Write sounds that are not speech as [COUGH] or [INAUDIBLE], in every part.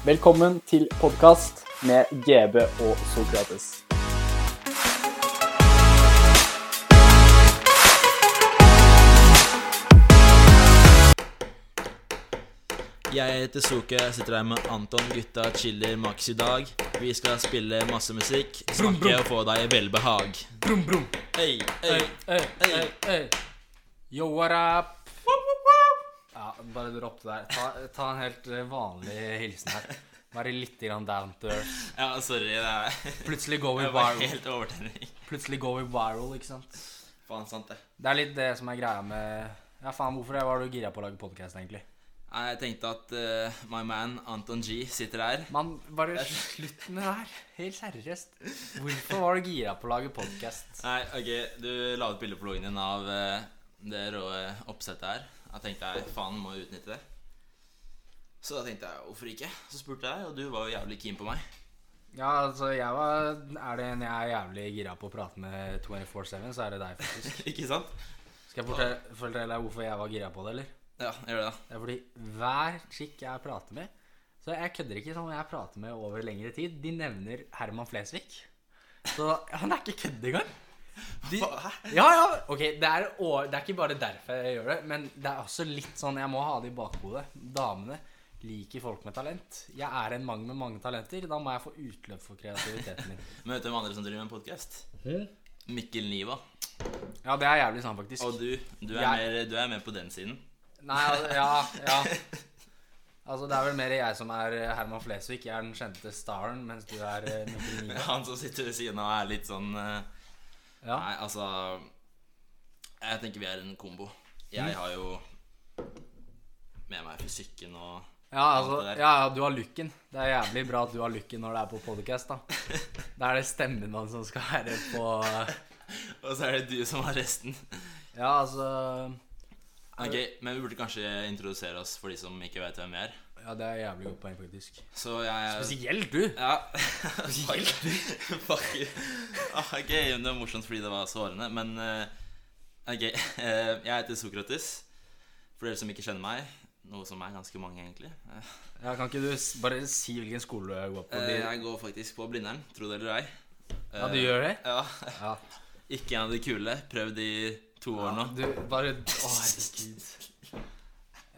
Velkommen til podkast med GB og Sokrates. Jeg heter Soke, jeg sitter her med Anton, gutta chiller maks i dag. Vi skal spille masse musikk, snakke og få deg i velbehag. Brum, brum. Hey, hey. Hey, hey, hey. Yo, what up? Bare dropp det der. Ta, ta en helt eh, vanlig hilsen her. Være litt grann down to earth. Ja, sorry, det Plutselig går vi viral. helt. Plutselig går vi viral, ikke sant? Faen sant det. Det er litt det som er greia med Ja, faen, hvorfor var du gira på å lage podkast, egentlig? Nei, Jeg tenkte at uh, my man Anton G sitter her. Man, bare slutt med det her. Helt seriøst. Hvorfor var du gira på å lage podkast? Nei, ok, du la ut bilde på loggen din av uh, det rå oppsettet her. Da tenkte jeg faen, må jeg utnytte det. Så da tenkte jeg hvorfor ikke? Så spurte jeg, og du var jo jævlig keen på meg. Ja, altså, jeg var Er det en jeg er jævlig gira på å prate med 24-7, så er det deg, faktisk. [LAUGHS] ikke sant? Skal jeg fortelle, fortelle deg hvorfor jeg var gira på det, eller? Ja, gjør det, da. Det er fordi hver chick jeg prater med Så jeg kødder ikke sånn jeg prater med over lengre tid. De nevner Herman Flesvig. Så han er ikke kødd engang. De, ja, ja, ok, det er, å- det er ikke bare derfor jeg gjør det, men det er også litt sånn Jeg må ha det i bakhodet. Damene liker folk med talent. Jeg er en mann med mange talenter. Da må jeg få utløp for kreativiteten min. [LAUGHS] Men vet du hvem andre som driver med podkast? Mikkel Niva. Ja, det er jævlig sant, faktisk. Og du, du er, Jeg- mer, du er mer på den siden. Nei, ja, ja. [LAUGHS] Altså, det er vel mer jeg som er eh, Herman Flesvig. Jeg er den kjente staren, mens du er eh, Mikkel Niva. [LAUGHS] Han som sitter ved siden av, er litt sånn eh, Ja. Nei, altså Jeg tenker vi er en kombo. Jeg har jo med meg fysikken og Ja, altså, det ja, ja, du har looken. Det er jævlig bra at du har looken når det er på podcast, da. [LAUGHS] Da er det stemmen man som skal være på [LAUGHS] Og så er det du som har resten. Ja, altså Ok, Men vi burde kanskje introdusere oss for de som ikke vet hvem vi er. Ja, det er jævlig godt poeng, faktisk. Så jeg Spesielt du. Ja. [LAUGHS] Spesielt du. [LAUGHS] Fuck. Ah, ok, det var morsomt fordi det var sårende, men eh, Ok, [LAUGHS] eh, jeg heter Sokrates. For dere som ikke kjenner meg, noe som er ganske mange, egentlig. Eh, Ja, kan ikke du bare si hvilken skole du går på? Jeg går faktisk på Blindern, tro det eller ei. Ja, du gjør det? Ja. Ja. Ikke en av de kule. Prøvd i to år nå. Du, bare Å, herregud.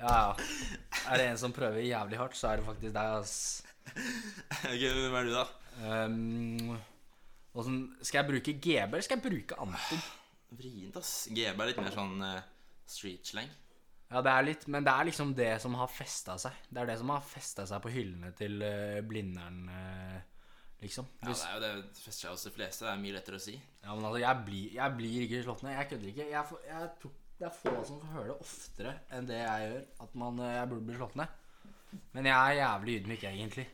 Ja, ja. Er det en som prøver jævlig hardt, så er det faktisk deg, ass. Ok, Hvem er du, da? Um, hvordan, skal jeg bruke GB, eller skal jeg bruke Anton? Vrient, ass. GB er litt mer sånn uh, street slang. Ja, det er litt, men det er liksom det som har festa seg. Det er det som har festa seg på hyllene til uh, Blindern, uh, liksom. Ja, det er jo det fester seg hos de fleste. Det er mye lettere å si. ja, men altså, jeg blir, jeg blir ikke slått ned. Jeg kødder ikke. Jeg, jeg tok, det er få som får høre det oftere enn det jeg gjør, at man, eh, jeg burde bli slått ned. Men jeg er jævlig ydmyk, egentlig.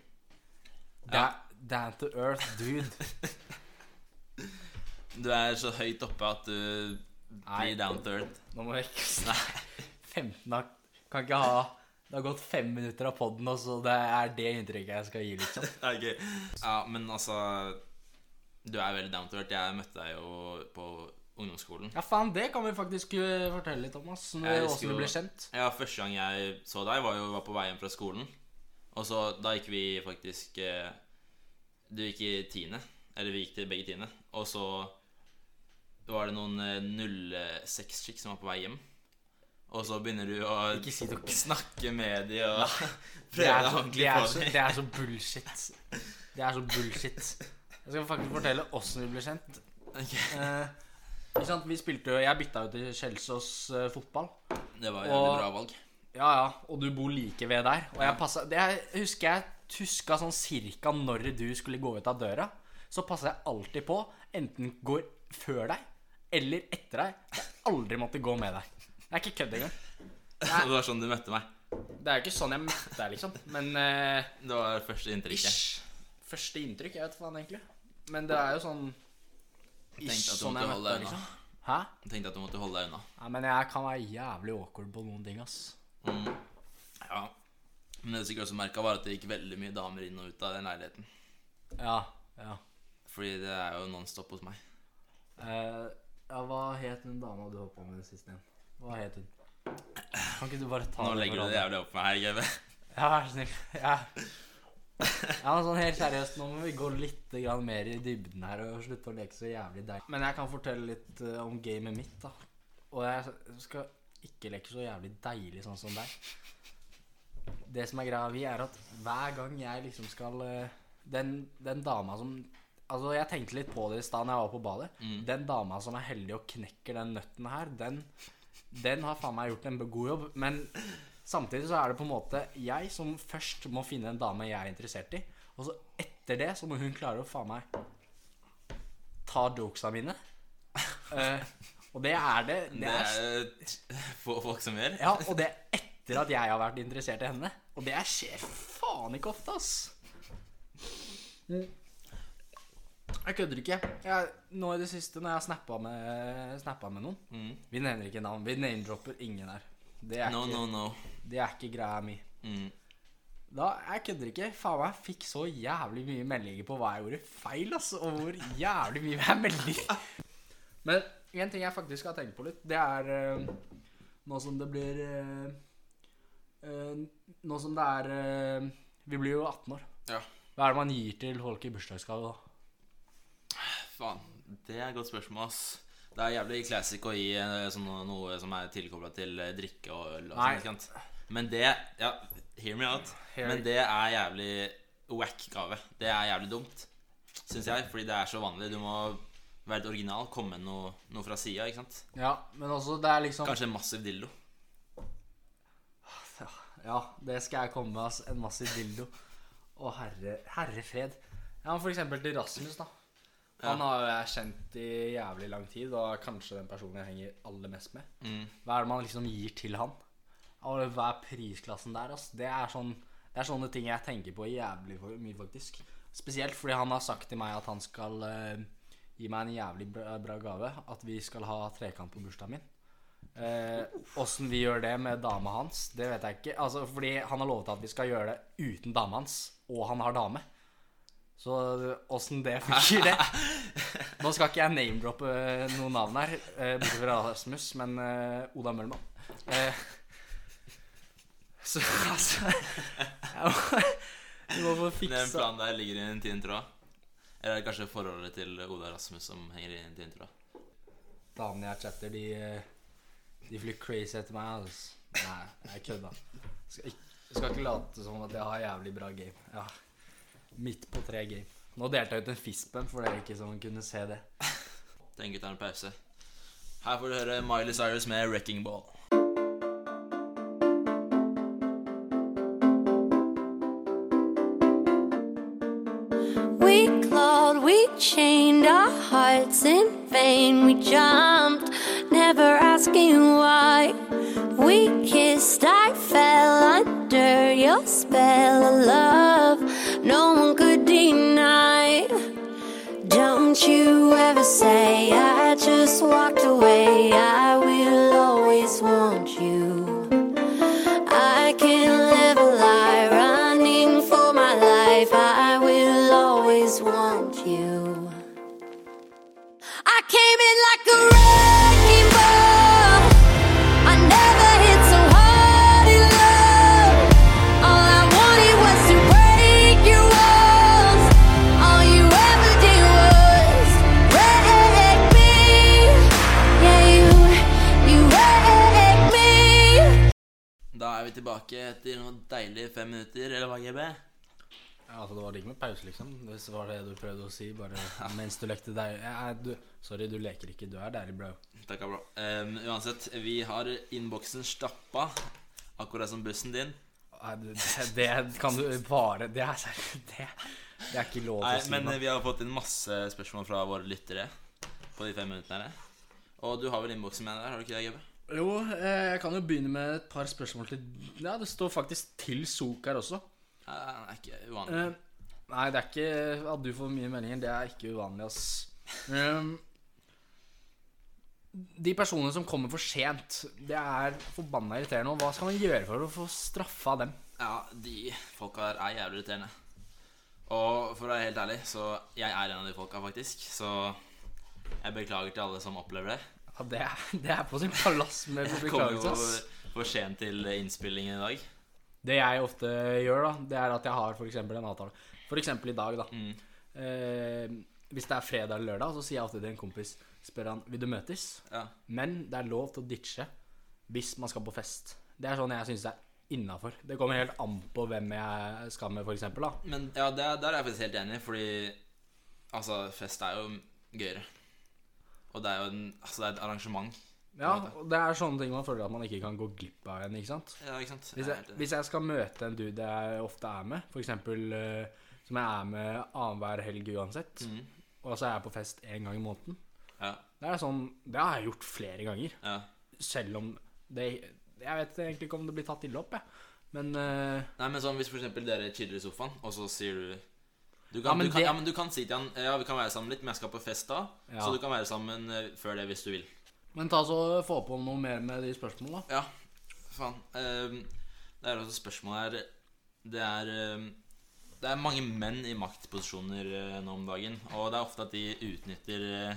Da, Ja. Down to earth, dude. [LAUGHS] Du er så høyt oppe at du blir down to earth. Nå må jeg ikke Nei. [LAUGHS] 15 da. Kan ikke ha Det har gått fem minutter av poden, og så det er det inntrykket jeg skal gi, liksom. [LAUGHS] okay. Ja, men altså Du er veldig down to earth. Jeg møtte deg jo på ungdomsskolen. Ja, faen, det kan vi faktisk uh, fortelle litt om, ass. Vi jo- ble kjent. Ja, Første gang jeg så deg, var jo var på vei hjem fra skolen. Og så Da gikk vi faktisk eh, Du gikk i tiende. Eller vi gikk til begge tiende. Og så var det noen eh, 06-skikk som var på vei hjem. Og så begynner du å Ikke si [LAUGHS] snakke med de og [LAUGHS] prøve deg så, ordentlig på dem. det er så bullshit. Det er så bullshit. Jeg skal faktisk fortelle åssen vi ble kjent. Ok. Eh, ikke sant, vi spilte jo Jeg bytta jo til Kjelsås eh, fotball. Det var jo Og- et bra valg. Ja, ja, og du bor like ved der. Og jeg passa Det jeg husker jeg huska sånn cirka når du skulle gå ut av døra. Så passa jeg alltid på. Enten går før deg eller etter deg. Jeg aldri måtte gå med deg. Det er ikke kødd engang. [LAUGHS] Det var sånn du møtte meg. Det er jo ikke sånn jeg møtte deg, liksom. Men eh, Det var første inntrykket. ish. Første inntrykk, jeg vet faen egentlig. Men det er jo sånn Tenkte at du sånn måtte holde deg deg, unna. liksom. Hæ? Tenkte at du måtte holde deg unna. Ja, men jeg kan være jævlig awkward på noen ting, ass. Mm. Ja. Men det du sikkert også merka, var at det gikk veldig mye damer inn og ut av den leiligheten. Ja, ja. Fordi det er jo nonstop hos meg. Uh, ja, hva het hun dama du hoppa med sist igjen? Hva het hun? Kan ikke du bare ta Nå legger du det jævlig opp meg her, GB. Ja, vær så snill. Ja. Ja, men sånn helt seriøst, nå må vi gå litt grann mer i dybden her og slutte å leke så jævlig deilig. Men jeg kan fortelle litt eh, om gamet mitt, da. Og jeg skal ikke leke så jævlig deilig sånn som deg. Det som er greia vi, er at hver gang jeg liksom skal eh, Den, den dama som Altså, jeg tenkte litt på det i stad da jeg var på badet. Mm. Den dama som er heldig og knekker den nøtten her, den, den har faen meg gjort en god jobb. Men samtidig så er det på en måte jeg som først må finne en dame jeg er interessert i. Og så etter det så må hun klare å faen meg ta jokesa mine. Uh, [LAUGHS] og det er det. Det Det er, er få folk som gjør. ja, og det er etter at jeg har vært interessert i henne. Og det skjer faen ikke ofte, ass. Jeg kødder ikke. Jeg, nå i det siste, når jeg har snappa med, med noen Mm. Vi nevner ikke navn. Vi name-dropper ingen her. Det er, No, ikke, no, no. det er ikke greia mi. Mm. Da, Jeg kødder ikke. Faen meg, jeg fikk så jævlig mye meldinger på hva jeg gjorde feil, altså. Og hvor jævlig mye jeg melder. Men en ting jeg faktisk har tenkt på litt, det er uh, nå som det blir uh, uh, Nå som det er Vi blir jo 18 år. Ja. Hva er det man gir til folk i bursdagsgave, da? Faen, det er et godt spørsmål, ass. Det er jævlig classic å gi eh, sånn noe, som er tilkobla til eh, drikke og øl. Og sant? Men det Ja, hear me out. Hear- Men det er jævlig wack gave. Det er jævlig dumt, syns jeg. Fordi det er så vanlig. Du må være litt original. Komme med noe, noe fra sida, ikke sant. Ja, men også det er liksom Kanskje en massiv dildo. Ja, det skal jeg komme med. ass. En massiv dildo. Å, herre, herre fred. Ja, men For eksempel til Rasmus, da. Han har jo jeg kjent i jævlig lang tid, og kanskje den personen jeg henger aller mest med. Mm. Hva er det man liksom gir til han? Og hva er prisklassen der? Altså? Det er, sånn, det er sånne ting jeg tenker på jævlig mye, faktisk. Spesielt fordi han har sagt til meg at han skal uh, gi meg en jævlig bra, bra gave. At vi skal ha trekant på bursdagen min. Åssen vi gjør det med dama hans, det vet jeg ikke. Altså, fordi han har lovet at vi skal gjøre det uten dama hans, og han har dame. Så åssen det funker, det [LAUGHS] Nå skal ikke jeg name-droppe noen navn her, eh, bortsett fra Rasmus, men uh, Oda Møllmann. Uh, så [LAUGHS] altså Jeg må, jeg må få Den planen der ligger i en tynn tråd. Eller er det kanskje forholdet til Oda Rasmus som henger i en tynn tråd? Damene jeg chatter, de, eh, de flyr crazy etter meg. Altså. Nei, jeg kødda. Skal, ikke- skal ikke late som at jeg har jævlig bra game. Ja. Midt på tre game. Nå delte jeg ut en fispen for dere ikke som kunne se det. Den gutta har en pause. Her får du høre Miley Cyrus med 'Wrecking Ball'. We clawed, we chained our hearts in vain. We jumped, never asking why. We kissed, I fell under your spell of love. No one could deny. Don't you ever say I just walked away. I Da er vi tilbake etter noen deilige fem minutter, eller hva, GB? Ja, altså Det var digg med pause, liksom. Hvis det var det du prøvde å si. Bare [LAUGHS] mens du lekte deg ja, du, Sorry, du leker ikke. Du er deilig, bro. Takk, bra. Um, uansett, vi har innboksen stappa, akkurat som bussen din. Nei, det, det kan du bare Det er. Det, det er ikke lov til å si. men vi har fått inn masse spørsmål fra våre lyttere på de fem minuttene her. Og du har vel innboksen med deg der, har du ikke det, GB? Jo, eh, jeg kan jo begynne med et par spørsmål til Ja, det står faktisk til Sok her også. Nei, det er ikke uvanlig. Eh, nei, det er ikke at du får mye meldinger. Det er ikke uvanlig, ass. Um, de personene som kommer for sent, det er forbanna irriterende. Og hva skal man gjøre for å få straffa dem? Ja, de folka der er jævlig irriterende. Og for å være helt ærlig, så jeg er en av de folka, faktisk. Så jeg beklager til alle som opplever det. Ja, det, er, det er på sin plass med Jeg Kommer jo for sent til innspillingen i dag. Det jeg ofte gjør, da, det er at jeg har f.eks. en avtale. F.eks. i dag, da. Mm. Eh, hvis det er fredag eller lørdag, så sier jeg alltid til en kompis Spør han vil du møtes. Ja. Men det er lov til å ditche hvis man skal på fest. Det er sånn jeg syns er innafor. Det kommer helt an på hvem jeg skal med, f.eks. Men ja, det, er- der er jeg faktisk helt enig, fordi altså, fest er jo gøyere. Og det er jo en, altså, det er et arrangement. Ja, og det er sånne ting man føler at man ikke kan gå glipp av igjen, ikke sant. Ja, ikke sant? Hvis Jeg hvis jeg skal møte en dude jeg ofte er med, f.eks. Uh, som jeg er med annenhver helg uansett, mm. og så er jeg på fest én gang i måneden Ja, Det er sånn, det har jeg gjort flere ganger. ja. Selv om det Jeg vet egentlig ikke om det blir tatt ille opp, jeg. Men uh, Nei, men sånn hvis eksempel dere chiller i sofaen, og så sier du du Ja, kan, men du kan, det- ja, men du kan si til han Ja, vi kan være sammen litt, men jeg skal på fest da. Ja. Så du kan være sammen eh, før det hvis du vil. Men ta så få på noe mer med de spørsmålene, da. Ja, faen. Ehm, det er også spørsmålet her Det er ehm, Det er mange menn i maktposisjoner eh, nå om dagen. Og det er ofte at de utnytter eh,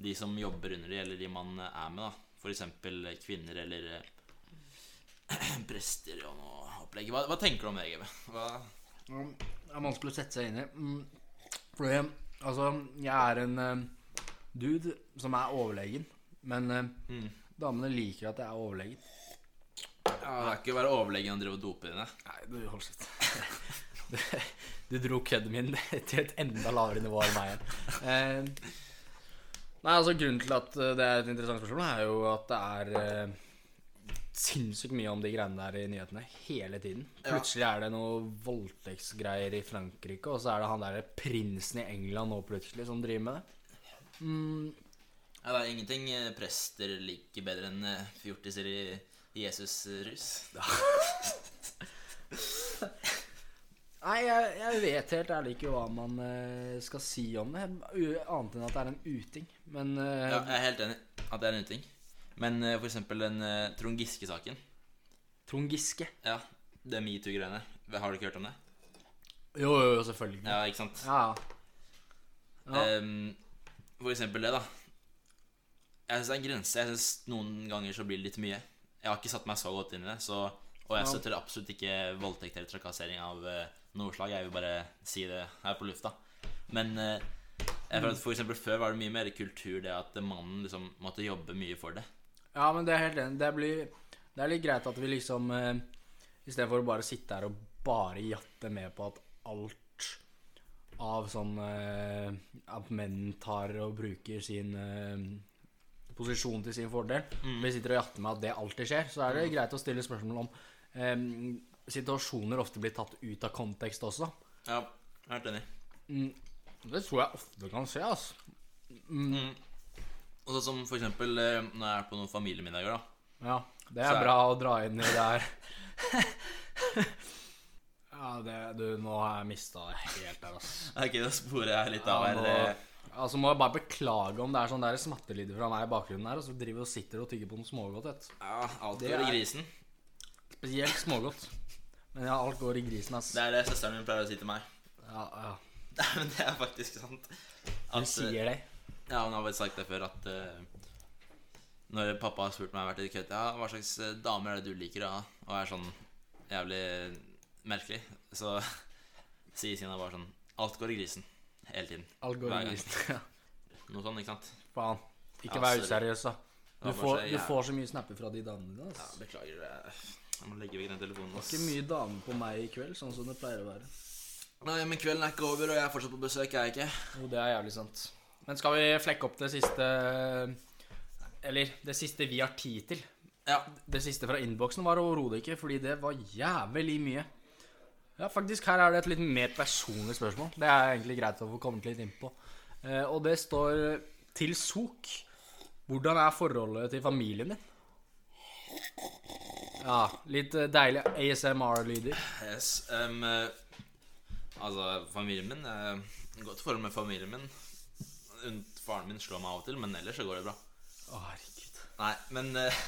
de som jobber under de, eller de man er med. da F.eks. kvinner eller [CLEARS THROAT] prester og noe opplegg. Hva, hva tenker du om det, GB? Hva, Det er vanskelig å sette seg inn i. Mm, Fordi altså, jeg er en uh, dude som er overlegen. Men uh, mm. damene liker at jeg er overlegen. ja, det er ikke å være overlegen og drive og dope dine. Nei, du hold sitt. [LAUGHS] Du, du dro kødden min [LAUGHS] til et enda lavere nivå enn meg igjen. Uh, nei, altså Grunnen til at det er et interessant spørsmål, er jo at det er sinnssykt mye om de greiene der i nyhetene hele tiden. Plutselig er det noe voldtektsgreier i Frankrike, og så er det han derre prinsen i England nå plutselig som driver med det. Mm, Ja, det er ingenting eh, prester liker bedre enn eh, fjortiser i Jesus-rus. [LAUGHS] Nei, jeg, jeg vet helt ærlig ikke hva man eh, skal si om det, annet enn at det er en uting. Men uh, Ja, jeg er helt enig at det er en uting. Men uh, eksempel den uh, Trond Giske-saken. Trond Giske Ja, det metoo-greiene. Har du ikke hørt om det? Jo, jo, jo, selvfølgelig. Ja, ikke sant? Ja. ja. Um, for eksempel det, da. Jeg syns det er en grense. Jeg synes Noen ganger så blir det litt mye. Jeg har ikke satt meg så godt inn i det, så, og jeg støtter absolutt ikke voldtekt eller trakassering av uh, noe slag. Jeg vil bare si det her på lufta. Men uh, jeg føler at for eksempel før var det mye mer kultur det at mannen liksom måtte jobbe mye for det. Ja, men det er helt enig. Det, blir, det er litt greit at vi liksom uh, Istedenfor å bare sitte her og bare jatte med på at alt av sånn uh, At menn tar og bruker sin uh, posisjon til sin fordel. Vi sitter og jatter med at det alltid skjer. Så er det greit å stille spørsmål om um, situasjoner ofte blir tatt ut av kontekst også. Ja, helt enig. Mm, det tror jeg ofte kan skje, altså. Mm. Og sånn som for eksempel eh, når jeg er på noen familiemiddager, da. Ja, det Så er er- bra å dra inn i det her. [LAUGHS] ja, det, du, nå har jeg mista det helt der, altså. [LAUGHS] Ok, da sporer jeg litt Ja, av her. nå, eh. altså må jeg bare beklage om det er sånn der smattelyder fra meg i bakgrunnen her, og så driver og sitter og tygger på noe smågodt. vet du. Ja, alt Det går i er- grisen. Spesielt smågodt. Men ja, alt går i grisen, ass. Det er det søsteren min pleier å si til meg. Ja, ja. [LAUGHS] Men det er faktisk sant. At, sier det. Ja, hun har vel sagt det før at uh, Når pappa har spurt meg hvert et Ja, hva slags eh, damer er det du liker, da? Og er sånn jævlig merkelig, så [LAUGHS] sier Sina bare sånn Alt går i grisen. Hele tiden. Alt går i grisen. Ja, Noe sånn, ikke sant? Faen. Ikke Ja, vær useriøs, da. Du får, så du får så mye snapper fra de damene dine. Ja, beklager. det Jeg må legge vekk den telefonen. Det er ikke mye damer på meg i kveld, sånn som det pleier å være. Nei, men kvelden er ikke over, og jeg er fortsatt på besøk, er jeg ikke? Jo, det er jævlig sant. Men skal vi flekke opp det siste Eller det siste vi har tid til? Ja. Det siste fra innboksen var overhodet ikke, fordi det var jævlig mye. Ja, faktisk, her er det et litt mer personlig spørsmål. Det er egentlig greit å få kommet litt inn på. Eh, og det står til Sok. Hvordan er forholdet til familien din? Ja, litt eh, deilig ASMR-lyder. Yes. eh, altså, familien min uh, Godt forhold med familien min. Faren min slår meg av og til, men ellers så går det bra. Å, herregud. Nei, men eh,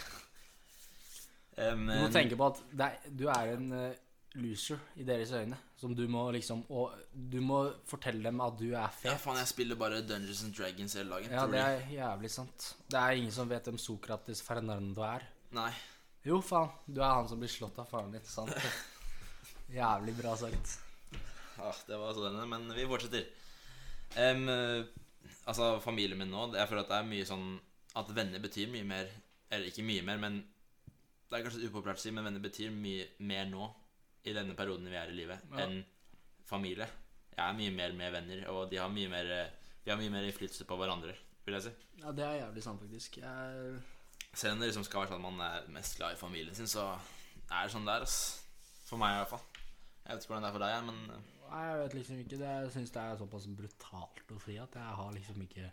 [LAUGHS] em, Du må tenke på at det er, du er en eh, loser i deres øyne. Som du må liksom Og du må fortelle dem at du er Ja, fet. faen, jeg spiller bare Dungeons and Dragons hele dagen. Ja, tror det du? er jævlig sant. Det er ingen som vet hvem Sokrates Fernando er. Nei. Jo, faen. Du er han som blir slått av faren din. Sant? [LAUGHS] Jævlig bra sagt. Ah, det var sånn, men vi fortsetter. Em, eh, altså, familien min nå Jeg føler at det er mye sånn At venner betyr mye mer Eller ikke mye mer, men Det er kanskje upopulært å si, men venner betyr mye mer nå i denne perioden vi er i livet, Ja. enn familie. Jeg er mye mer med venner, og de har mye mer Vi har mye mer innflytelse på hverandre, vil jeg si. Ja, det er jævlig sant, faktisk. Jeg Selv om det liksom skal være sånn at man er mest glad i familien sin, så er det sånn der, ass. For meg i hvert fall. Jeg vet ikke hvordan det er for deg, men eh, Nei, jeg vet liksom ikke. Det, jeg syns det er såpass brutalt å si at jeg har liksom ikke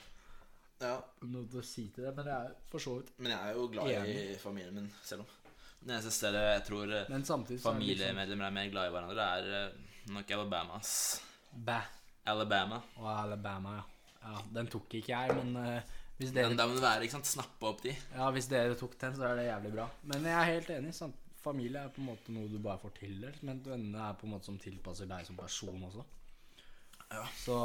ja. noe å si til det. Men jeg er for så vidt Men jeg er jo glad i familien min, selv om. Det eneste stedet jeg tror eh, liksom familiemedlemmer er mer glad i hverandre, er eh, nok Alabama. ass. Bæ. Alabama. Og Alabama, ja. ja. Den tok ikke jeg, men uh, hvis, dere, Men da må det være, ikke sant, snappe opp de. ja, hvis dere tok den, så er det jævlig bra. Men jeg er helt enig. Sant? Familie er på en måte noe du bare får tildelt, men vennene er på en måte som tilpasser deg som person også. Ja. Så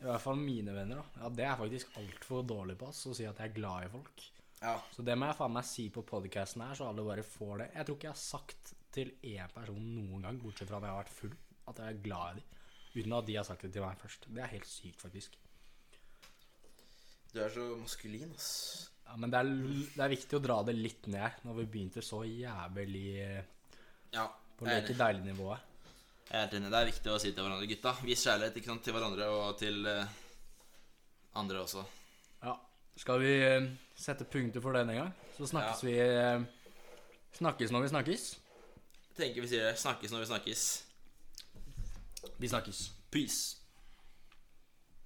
i hvert fall mine venner, da. Ja, det er faktisk altfor dårlig på oss å si at jeg er glad i folk. Ja. Så det må jeg faen meg si på podcasten her, så alle bare får det. Jeg tror ikke jeg har sagt til én person noen gang, bortsett fra når jeg har vært full, at jeg er glad i dem. Uten at de har sagt det til meg først. Det er helt sykt, faktisk. Du er så maskulin, ass. Ja, Men det er, det er viktig å dra det litt ned når vi begynte så jævlig Ja. på leke deilig-nivået. Jeg er helt enig. Det er viktig å si til hverandre, gutta. Vis kjærlighet ikke sant, til hverandre og til uh, andre også. Ja. Skal vi eh, sette punktet for denne gang? Så snakkes Ja. vi eh, Snakkes når vi snakkes. Jeg tenker vi sier det. Snakkes når vi snakkes. Vi snakkes. Peace.